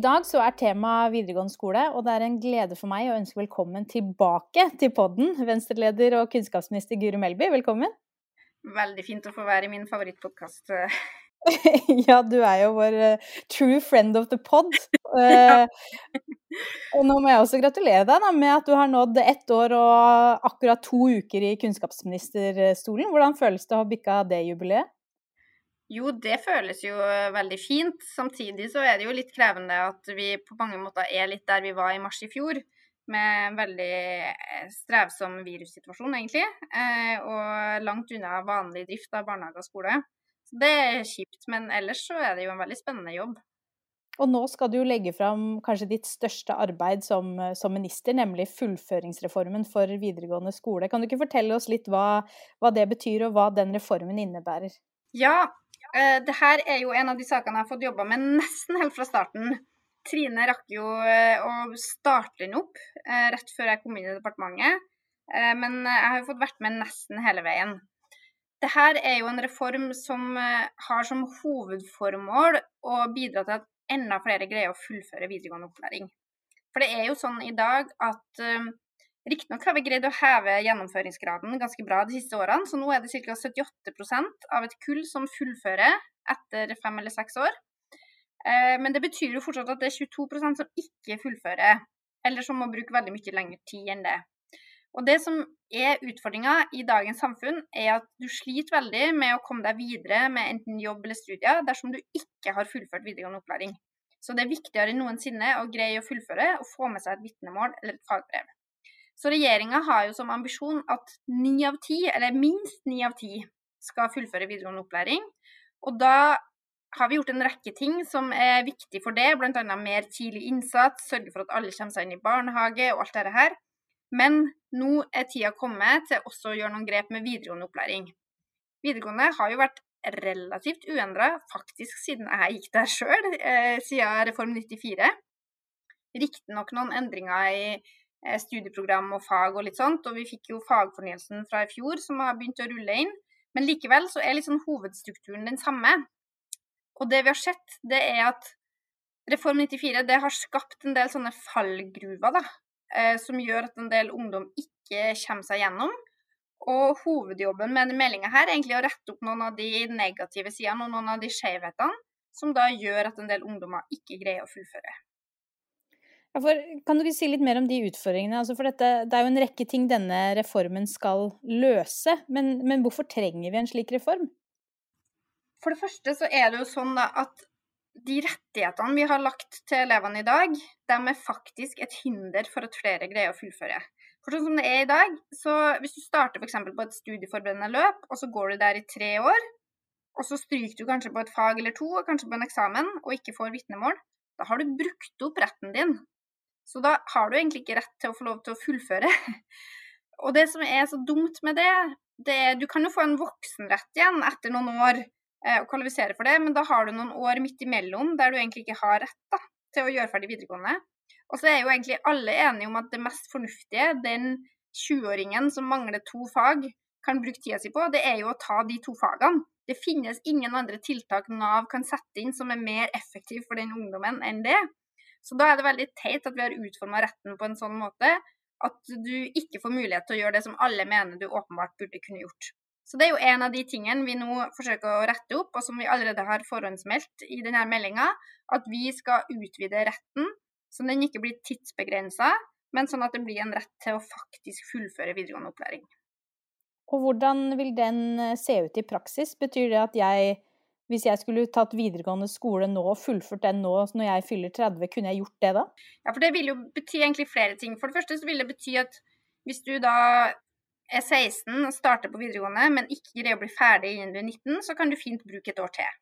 dag så er tema videregående skole, og det er en glede for meg å ønske velkommen tilbake til podden, Venstre-leder og kunnskapsminister Guri Melby. Velkommen. Veldig fint å få være i min favorittpodkast. ja, du er jo vår uh, true friend of the pod. Uh, og nå må jeg også gratulere deg da, med at du har nådd ett år og akkurat to uker i kunnskapsministerstolen. Hvordan føles det å ha bikka det jubileet? Jo, det føles jo eh, veldig fint. Samtidig så er det jo litt krevende at vi på mange måter er litt der vi var i mars i fjor. Med en veldig eh, strevsom virussituasjon, egentlig. Eh, og langt unna vanlig drift av barnehage og skole. Så det er kjipt. Men ellers så er det jo en veldig spennende jobb. Og nå skal du jo legge fram kanskje ditt største arbeid som, som, minister, nemlig fullføringsreformen for videregående skole. Kan du ikke fortelle oss litt hva, hva det betyr, og hva den reformen innebærer? Ja, Uh, det her er jo en av de sakene jeg har fått jobba med nesten helt fra starten. Trine rakk jo uh, å starte den opp uh, rett før jeg kom inn i departementet. men jeg har jo fått vært med nesten hele veien. Dette er jo en reform som har som hovedformål å bidra til at enda flere greier å fullføre videregående opplæring. For det er jo sånn i dag at Riktignok har vi greid å heve gjennomføringsgraden ganske bra de siste årene, så nå er det ca. 78% av et kull som fullfører etter fem eller seks år. Eh, men det betyr jo fortsatt at det er 22% som ikke fullfører, eller som må bruke veldig mye lengre tid enn det. Og Det som er utfordringa i dagens samfunn, er at du sliter veldig med å komme deg videre med enten jobb eller studier dersom du ikke har fullført videregående opplæring. Så det er viktigere enn noensinne å greie å fullføre og få med seg et vitnemål eller et fagbrev. Så regjeringa har jo som ambisjon at ni av ti, eller minst ni av ti, skal fullføre videregående opplæring. Og da har vi gjort en rekke ting som er viktig for det, bl.a. mer tidlig innsats, sørge for at alle kommer seg inn i barnehage og alt dette her. Men nå er tida kommet til også å gjøre noen grep med videregående opplæring. Videregående har jo vært relativt uendra faktisk siden jeg gikk der sjøl, eh, siden Reform 94. Riktignok noen endringer i studieprogram og fag og litt sånt. Og vi fikk jo fagfornyelsen fra i fjor som har begynt å rulle inn. Men likevel så er liksom hovedstrukturen den samme. Og det vi har sett, det er at Reform 94 det har skapt en del sånne fallgruver, da. Eh, som gjør at en del ungdom ikke kommer seg gjennom. Og hovedjobben med denne meldinga er egentlig å rette opp noen av de negative sidene og noen av de skjevhetene som da gjør at en del ungdommer ikke greier å fullføre. Ja, for, kan du ikke si litt mer om de utfordringene? Altså for dette, det er jo en rekke ting denne reformen skal løse, men, men, hvorfor trenger vi en slik reform? For det første så er det jo sånn at de rettighetene vi har lagt til elevene i dag, de er faktisk et hinder for at flere greier å fullføre. For sånn som det er i dag, så Hvis du starter f.eks. på et studieforberedende løp, og så går du der i tre år, og så stryker du kanskje på et fag eller to, kanskje på en eksamen, og ikke får vitnemål, da har du brukt opp retten din så da har du egentlig ikke rett til å få lov til å fullføre. Og det som er så dumt med det, det er Du kan jo få en voksenrett igjen etter noen år eh, og kvalifisere for det, men da har du noen år midt imellom der du egentlig ikke har rett da, til å gjøre ferdig videregående. Og så er jo egentlig alle enige om at det mest fornuftige, den 20-åringen som mangler to fag, kan bruke tida si på, det er jo å ta de to fagene. Det finnes ingen andre tiltak Nav kan sette inn som er mer effektiv for den ungdommen enn det. Så da er det veldig teit at vi har utforma retten på en sånn måte at du ikke får mulighet til å gjøre det som alle mener du åpenbart burde kunne gjort. Så det er jo en av de tingene vi nå forsøker å rette opp, og som vi allerede har forhåndsmeldt i denne meldinga, at vi skal utvide retten så den ikke blir tidsbegrensa, men sånn at det blir en rett til å faktisk fullføre videregående opplæring. Og hvordan vil den eh, se ut i praksis? Betyr det at jeg hvis jeg skulle tatt videregående skole nå og fullført den nå når jeg fyller 30, kunne jeg gjort det da? Ja, for det vil jo bety egentlig flere ting. For det første så vil det bety at hvis du da er 16 og starter på videregående, men ikke greier å bli ferdig innen du er 19, så kan du fint bruke et år til.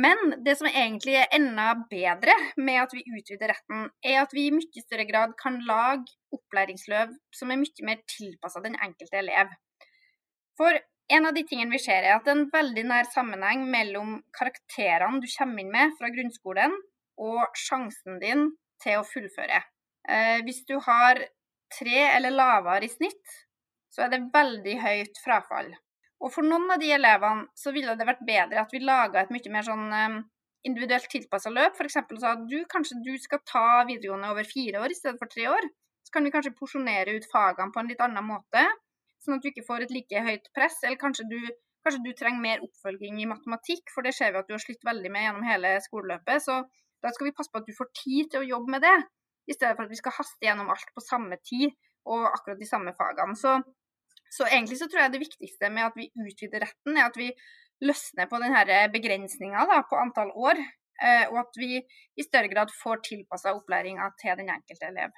Men det som egentlig er enda bedre med at vi utvider retten, er at vi i mye større grad kan lage opplæringsløp som er mye mer tilpassa den enkelte elev. For en av de tingene vi ser, er at det er en veldig nær sammenheng mellom karakterene du kommer inn med fra grunnskolen, og sjansen din til å fullføre. Eh, hvis du har tre eller lavere i snitt, så er det veldig høyt frafall. Og for noen av de elevene så ville det vært bedre at vi laga et mye mer sånn eh, individuelt tilpassa løp, f.eks. sa at du kanskje du skal ta videregående over fire år i stedet for tre år, så kan vi kanskje porsjonere ut fagene på en litt annen måte, sånn at du ikke får et like høyt press. Eller kanskje du, kanskje du trenger mer oppfølging i matematikk, for det ser vi at du har slitt veldig med gjennom hele skoleløpet. Så da skal vi passe på at du får tid til å jobbe med det, i stedet for at vi skal haste gjennom alt på samme tid og akkurat de samme fagene. Så, så egentlig så tror jeg det viktigste med at vi utvider retten, er at vi løsner på denne begrensninga på antall år, eh, og at vi i større grad får tilpassa opplæringa til den enkelte elev.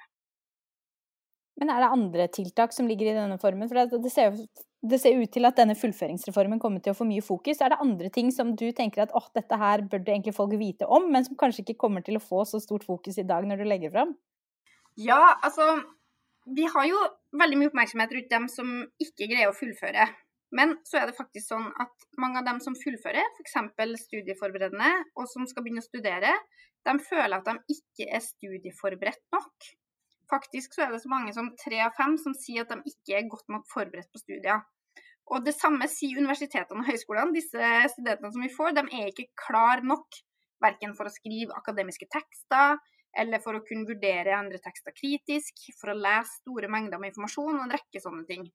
Men er det andre tiltak som ligger i denne formen? For det, ser, det ser, ut til at denne fullføringsreformen kommer til å få mye fokus. Er det andre ting som du tenker at åh, dette her burde egentlig folk vite om, men som kanskje ikke kommer til å få så stort fokus i dag når du legger fram? Ja, altså Vi har jo veldig mye oppmerksomhet rundt dem som ikke greier å fullføre. Men så er det faktisk sånn at mange av dem som fullfører, f.eks. studieforberedende, og som skal begynne å studere, de føler at de ikke er studieforberedt nok. Faktisk så er det så mange som tre av fem som sier at de ikke er godt nok forberedt på studier. Og det samme sier universitetene og høyskolene. Disse studentene som vi får, de er ikke klar nok verken for å skrive akademiske tekster, eller for å kunne vurdere andre tekster kritisk, for å lese store mengder med informasjon og en rekke sånne ting.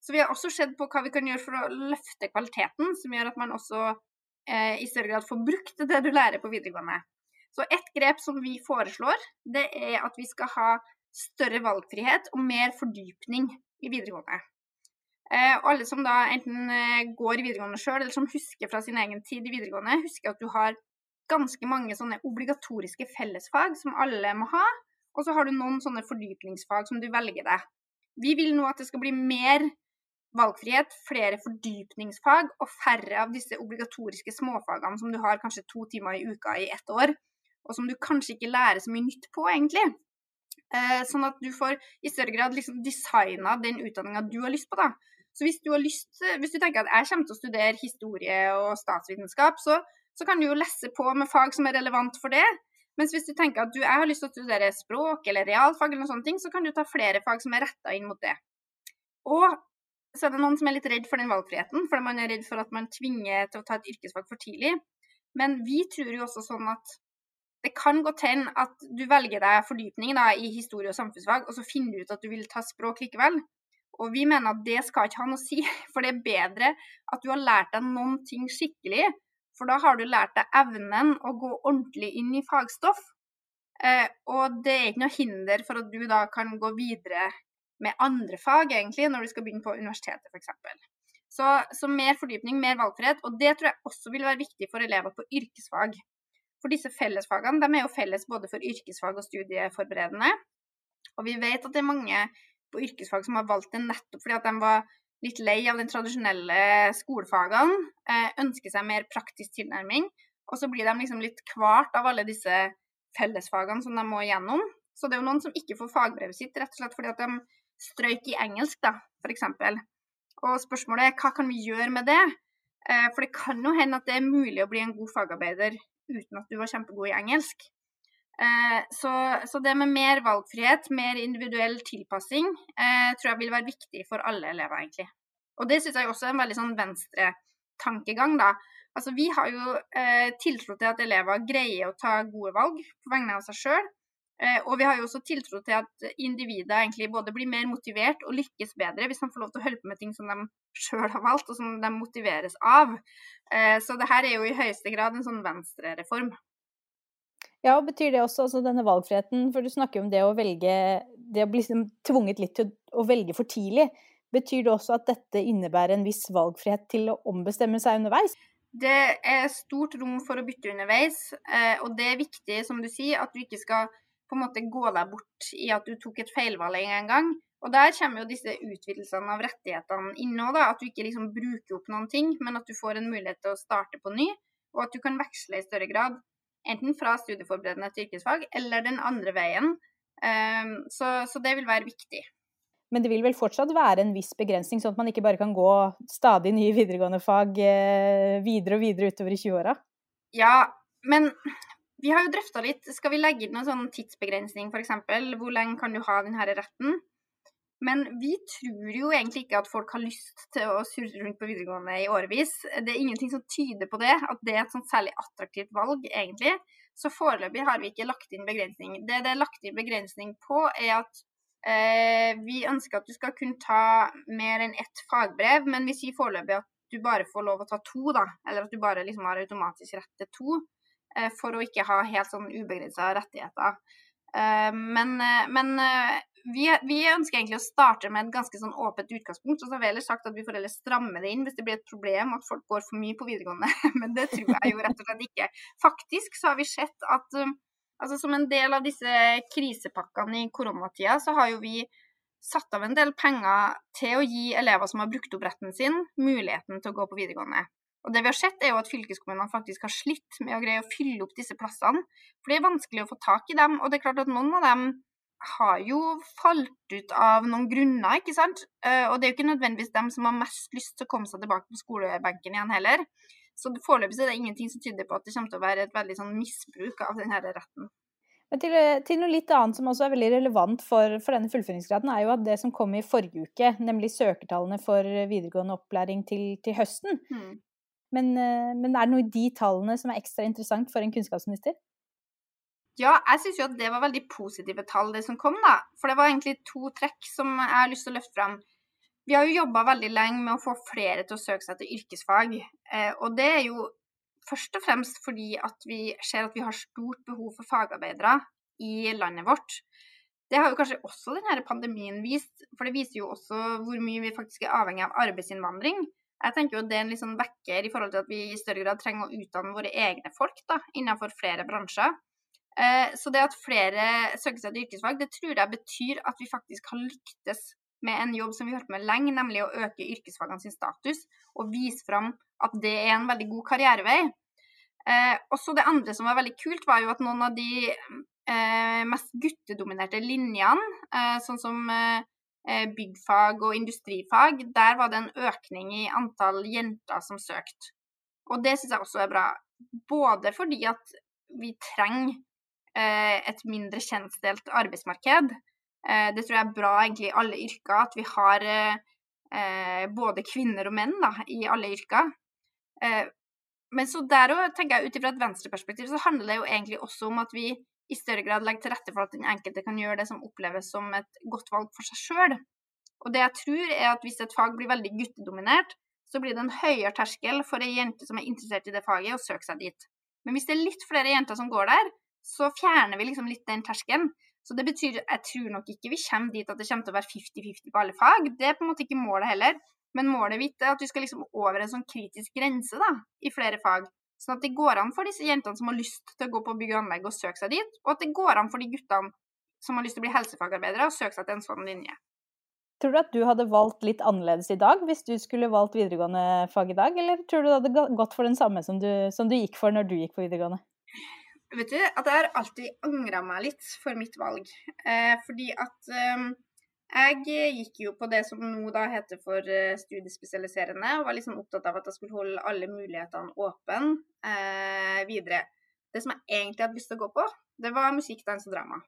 Så vi har også sett på hva vi kan gjøre for å løfte kvaliteten, som gjør at man også eh, i større grad får brukt det du lærer på videregående. Så et grep som vi foreslår, det er at vi skal ha større valgfrihet og mer fordypning i videregående. Eh, og alle som da enten eh, går i videregående sjøl, eller som husker fra sin egen tid i videregående, husker at du har ganske mange sånne obligatoriske fellesfag som alle må ha. Og så har du noen sånne fordypningsfag som du velger deg. Vi vil nå at det skal bli mer valgfrihet, flere fordypningsfag og færre av disse obligatoriske småfagene som du har kanskje to timer i uka i ett år, og som du kanskje ikke lærer så mye nytt på, egentlig. Eh, sånn at du får i større grad liksom designa den utdanninga du har lyst på. da. Så hvis du, lyst, hvis du tenker at jeg kommer til å studere historie og statsvitenskap, så, så, kan du jo lese på med fag som er relevant for det. Mens hvis du tenker at du, jeg har lyst til å studere språk eller realfag, eller noen sånne ting, så kan du ta flere fag som er retta inn mot det. Og så er det noen som er litt redd for den valgfriheten, fordi man er redd for at man tvinger til å ta et yrkesfag for tidlig. Men vi tror jo også sånn at det kan godt hende at du velger deg fordypning da, i historie og samfunnsfag, og så finner du ut at du vil ta språk likevel. Og vi mener at det skal ikke ha noe å si, for det er bedre at du har lært deg noen ting skikkelig. For da har du lært deg evnen å gå ordentlig inn i fagstoff. Eh, og det er ikke noe hinder for at du da kan gå videre med andre fag, egentlig, når du skal begynne på universitetet, f.eks. Så, så mer fordypning, mer valgfrihet. Og det tror jeg også vil være viktig for elever på yrkesfag. For disse fellesfagene de er jo felles både for yrkesfag og studieforberedende. Og vi vet at det er mange på yrkesfag som har valgt det nettopp fordi at de var litt lei av den tradisjonelle skolefagene, eh, ønsker seg mer praktisk tilnærming. Og så blir de liksom litt kvart av alle disse fellesfagene som de må igjennom. Så det er jo noen som ikke får fagbrevet sitt rett og slett fordi at de strøyk i engelsk, da, f.eks. Og spørsmålet er hva kan vi gjøre med det? Eh, for det kan jo hende at det er mulig å bli en god fagarbeider uten at du var kjempegod i engelsk. Eh, så, så, det med mer valgfrihet, mer individuell tilpassing, eh, tror jeg vil være viktig for alle elever, egentlig. Og det syns jeg også er en veldig sånn venstre-tankegang, da. Altså, vi har jo eh, tiltro til at elever greier å ta gode valg på vegne av seg sjøl. Eh, og vi har jo også tiltro til at individet egentlig både blir mer motivert og lykkes bedre hvis de får lov til å holde på med ting som de sjøl har valgt, og som de motiveres av. Eh, så det her er jo i høyeste grad en sånn venstrereform. Ja, og betyr det også altså denne valgfriheten, for du snakker jo om det å velge Det å bli liksom tvunget litt til å velge for tidlig. Betyr det også at dette innebærer en viss valgfrihet til å ombestemme seg underveis? Det er stort rom for å bytte underveis, eh, og det er viktig, som du sier, at du ikke skal på en måte gå deg bort i at du tok et feilvalg en gang. Og der kommer jo disse utvidelsene av rettighetene inn òg, at du ikke liksom bruker opp noen ting, men at du får en mulighet til å starte på ny, og at du kan veksle i større grad. Enten fra studieforberedende til yrkesfag, eller den andre veien. Ehm, så, så det vil være viktig. Men det vil vel fortsatt være en viss begrensning, sånn at man ikke bare kan gå stadig nye videregående fag eh, videre og videre utover i 20-åra? Ja, men vi har jo drøfta litt. Skal vi legge inn noen sånn tidsbegrensning, f.eks.? Hvor lenge kan du ha denne retten? Men vi tror jo egentlig ikke at folk har lyst til å surre rundt på videregående i årevis. Det er ingenting som tyder på det, at det er et sånt særlig attraktivt valg, egentlig. Så foreløpig har vi ikke lagt inn begrensning. Det det er lagt inn begrensning på, er at eh, vi ønsker at du skal kunne ta mer enn ett fagbrev, men vi sier foreløpig at du bare får lov å ta to, da. Eller at du bare liksom har automatisk rett til to, for å ikke ha helt sånn ubegrensa rettigheter. Eh, men, eh, men eh, vi, vi, ønsker egentlig å starte med et ganske sånn åpent utgangspunkt. Og så har vi ellers sagt at vi får heller stramme det inn hvis det blir et problem at folk går for mye på videregående. Men det tror jeg jo rett og slett ikke. Faktisk så har vi sett at altså som en del av disse krisepakkene i koronatida, så har jo vi satt av en del penger til å gi elever som har brukt opp retten sin, muligheten til å gå på videregående. Og det vi har sett, er jo at fylkeskommunene faktisk har slitt med å greie å fylle opp disse plassene. For det er vanskelig å få tak i dem. Og det er klart at noen av dem har jo falt ut av noen grunner, ikke sant. Eh, og det er jo ikke nødvendigvis dem som har mest lyst til å komme seg tilbake på skolebenken igjen heller. Så foreløpig er det ingenting som tyder på at det kommer til å være et veldig sånn misbruk av denne retten. Men til, til, noe litt annet som også er veldig relevant for, for, denne fullføringsgraden, er jo at det som kom i forrige uke, nemlig søkertallene for videregående opplæring til, til høsten. Mm. Men, eh, men, er det noe i de tallene som er ekstra interessant for en kunnskapsminister? Ja, jeg syns jo at det var veldig positive tall, det som kom, da. For det var egentlig to trekk som jeg har lyst til å løfte fram. Vi har jo jobba veldig lenge med å få flere til å søke seg til yrkesfag. Eh, og det er jo først og fremst fordi at vi ser at vi har stort behov for fagarbeidere i landet vårt. Det har jo kanskje også denne pandemien vist, for det viser jo også hvor mye vi faktisk er avhengig av arbeidsinnvandring. Jeg tenker jo Det er en liksom vekker i forhold til at vi i større grad trenger å utdanne våre egne folk da, innenfor flere bransjer. Eh, så det at flere søker seg til yrkesfag, det tror jeg betyr at vi faktisk har lyktes med en jobb som vi har holdt med lenge, nemlig å øke yrkesfagene sin status og vise fram at det er en veldig god karrierevei. Eh, også det andre som var veldig kult, var jo at noen av de eh, mest guttedominerte linjene, eh, sånn som eh, byggfag og industrifag, der var det en økning i antall jenter som søkte. Og det syns jeg også er bra. Både fordi at vi trenger Eh, et mindre kjønnsdelt arbeidsmarked. Eh, det tror jeg er bra egentlig i alle yrker, at vi har eh, både kvinner og menn da, i alle yrker. Men så der òg, tenker jeg ut ifra et venstreperspektiv, så handler det jo egentlig også om at vi i større grad legge til rette for at den enkelte kan gjøre det som oppleves som et godt valg for seg sjøl. Og det jeg tror er at hvis et fag blir veldig guttedominert, så blir det en høyere terskel for ei jente som er interessert i det faget, å søke seg dit. Men hvis det er litt flere jenter som går der, så fjerner vi liksom litt den terskelen. Så det betyr Jeg tror nok ikke vi kommer dit at det kommer til å være 50-50 på alle fag. Det er på en måte ikke målet heller. Men målet mitt er at vi skal liksom over en sånn kritisk grense da, i flere fag. Sånn at det går an for disse jentene som har lyst til å gå på bygg og anlegg og søke seg dit, og at det går an for de guttene som har lyst til å bli helsefagarbeidere og søke seg til en sånn linje. Tror du at du hadde valgt litt annerledes i dag hvis du skulle valgt videregående fag i dag, eller tror du det hadde gått for den samme som du, som du gikk for når du gikk på videregående? Vet du, at jeg har alltid angra meg litt for mitt valg. Eh, fordi at eh, jeg gikk jo på det som nå da heter for eh, studiespesialiserende, og var liksom opptatt av at jeg skulle holde alle mulighetene åpne eh, videre. Det som jeg egentlig hadde lyst til å gå på, det var musikk, dans og drama.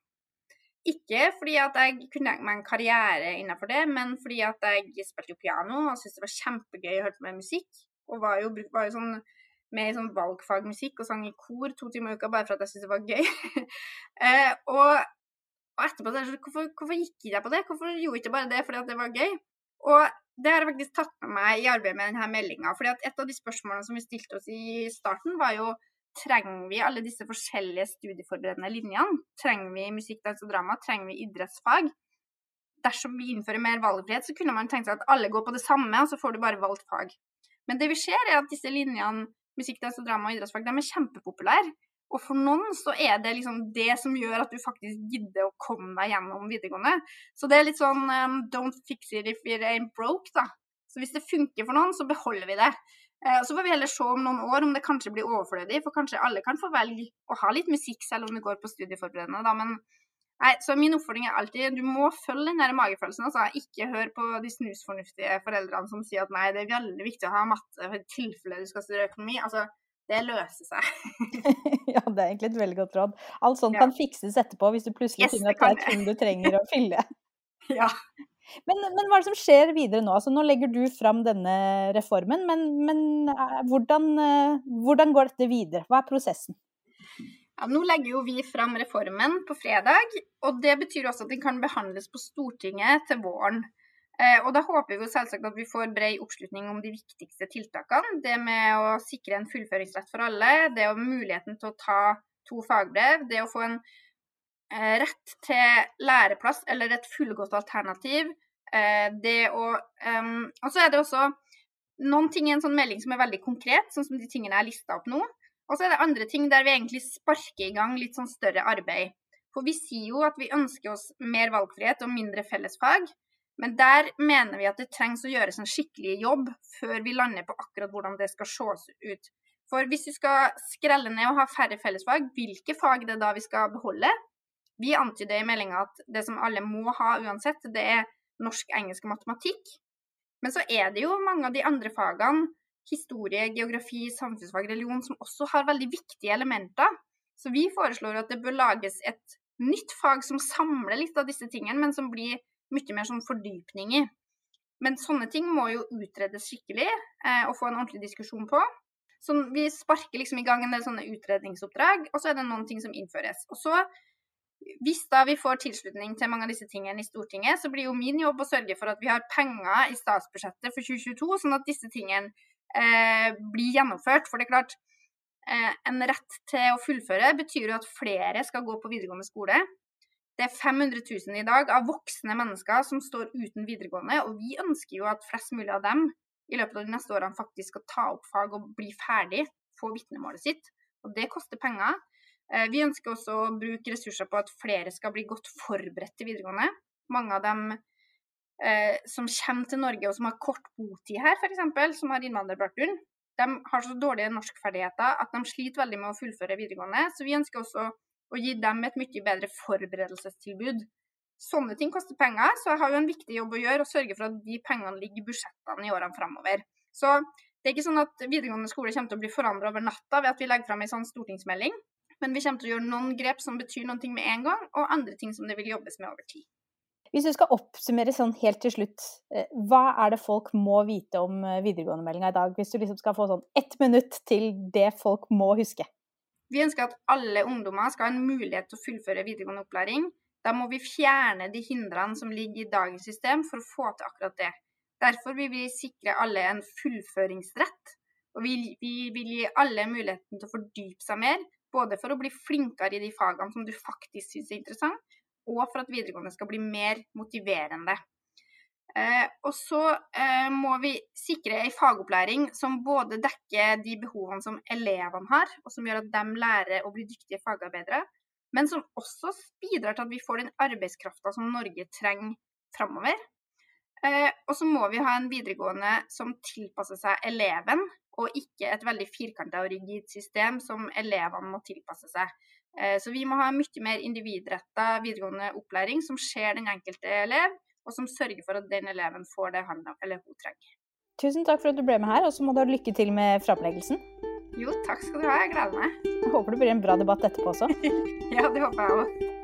Ikke fordi at jeg kunne tenke meg en karriere innenfor det, men fordi at jeg spilte jo piano og syntes det var kjempegøy å høre på med musikk. Og var jo, var jo sånn med i sånn valgfagmusikk og sang i kor to timer i uka bare for at jeg syntes det var gøy. eh, og, og, etterpå så er det sånn hvorfor, hvorfor gikk jeg på det? Hvorfor gjorde jeg ikke bare det fordi at det var gøy? Og det har jeg faktisk tatt med meg i arbeidet med denne meldinga. at et av de spørsmålene som vi stilte oss i starten, var jo trenger vi alle disse forskjellige studieforberedende linjene? Trenger vi musikk, dans og drama? Trenger vi idrettsfag? Dersom vi innfører mer valgfrihet, så kunne man tenkt seg at alle går på det samme, og så får du bare valgt fag. Men det vi ser, er at disse linjene musikk, dans og drama og idrettsfag, de er kjempepopulære. Og for noen så er det liksom det som gjør at du faktisk gidder å komme deg gjennom videregående. Så det er litt sånn um, don't fix it if it ain't broke, da. Så hvis det funker for noen, så beholder vi det. Eh, så får vi heller se om noen år om det kanskje blir overflødig, for kanskje alle kan få velge å ha litt musikk selv om du går på studieforberedende, da. Men Nei, så Min oppfordring er alltid du må følge den der magefølelsen. altså Ikke hør på de snusfornuftige foreldrene som sier at nei, det er veldig viktig å ha matte for tilfelle du skal studere økonomi. altså det løser seg. ja, det er egentlig et veldig godt råd. Alt sånt ja. kan fikses etterpå hvis du plutselig yes, finner at det er ting du trenger å fylle. ja. Men, men, hva er det som skjer videre nå? Altså, nå legger du fram denne reformen, men, men eh, hvordan, eh, hvordan, går dette videre? Hva er prosessen? Ja, nå legger jo vi fram reformen på fredag, og det betyr også at den kan behandles på Stortinget til våren. Eh, og Da håper vi selvsagt at vi får bred oppslutning om de viktigste tiltakene. Det med å sikre en fullføringsrett for alle, det å muligheten til å ta to fagbrev, det å få en eh, rett til læreplass eller et fullgodt alternativ. Eh, det å um, Og så er det også noen ting i en sånn melding som er veldig konkret, sånn som de tingene jeg har lista opp nå. Og så er det andre ting der vi egentlig sparker i gang litt sånn større arbeid. For vi sier jo at vi ønsker oss mer valgfrihet og mindre fellesfag. Men der mener vi at det trengs å gjøres en skikkelig jobb før vi lander på akkurat hvordan det skal ses ut. For hvis vi skal skrelle ned og ha færre fellesfag, hvilke fag det er da vi skal beholde? Vi antyder i meldinga at det som alle må ha uansett, det er norsk, engelsk og matematikk. Men så er det jo mange av de andre fagene, historie, geografi, samfunnsfag, religion, som også har veldig viktige elementer. Så vi foreslår at det bør lages et nytt fag som samler litt av disse tingene, men som blir mye mer sånn fordypning i. Men sånne ting må jo utredes skikkelig eh, og få en ordentlig diskusjon på. Så vi sparker liksom i gang en del sånne utredningsoppdrag, og så er det noen ting som innføres. Og så, hvis da vi får tilslutning til mange av disse tingene i Stortinget, så blir jo min jobb å sørge for at vi har penger i statsbudsjettet for 2022, sånn at disse tingene eh, blir gjennomført. For det er klart, eh, en rett til å fullføre betyr jo at flere skal gå på videregående skole. Det er 500 000 i dag av voksne mennesker som står uten videregående, og vi ønsker jo at flest mulig av dem i løpet av de neste årene faktisk skal ta opp fag og bli ferdig, få vitnemålet sitt. Og det koster penger. Eh, vi ønsker også å bruke ressurser på at flere skal bli godt forberedt til videregående. Mange av dem eh, som kommer til Norge og som har kort botid her, f.eks., som har innvandrerbakgrunn, de har så dårlige norskferdigheter at de sliter veldig med å fullføre videregående. Så vi ønsker også å gi dem et mye bedre forberedelsestilbud. Sånne ting koster penger, så jeg har jo en viktig jobb å gjøre og sørge for at de pengene ligger i budsjettene i årene framover. Så det er ikke sånn at videregående skole kommer til å bli forandra over natta ved at vi legger fram en sånn stortingsmelding, men vi kommer til å gjøre noen grep som betyr noen ting med en gang, og andre ting som det vil jobbes med over tid. Hvis du skal oppsummere sånn helt til slutt, eh, hva er det folk må vite om eh, videregående-meldinga i dag? Hvis du liksom skal få sånn ett minutt til det folk må huske? Vi ønsker at alle ungdommer skal ha en mulighet til å fullføre videregående opplæring, da må vi fjerne de hindrene som ligger i dagens system for å få til akkurat det. Derfor vil vi sikre alle en fullføringsrett, og vi, vi vil gi alle muligheten til å fordype seg mer, både for å bli flinkere i de fagene som du faktisk syns er interessant, og for at videregående skal bli mer motiverende. Eh, og så eh, må vi sikre ei fagopplæring som både dekker de behovene som elevene har, og som gjør at de lærer å bli dyktige fagarbeidere, men som også bidrar til at vi får den arbeidskrafta som Norge trenger framover. Eh, og så må vi ha en videregående som tilpasser seg eleven, og ikke et veldig firkanta og rigid system som elevene må tilpasse seg. Eh, så vi må ha mye mer individretta videregående opplæring som ser den enkelte elev, og som sørger for at den eleven får det han eller hun trenger. Tusen takk for at du ble med her, og så må du ha lykke til med framleggelsen. Jo, takk skal du ha. Jeg gleder meg. Jeg håper det blir en bra debatt etterpå også. ja, det håper jeg òg.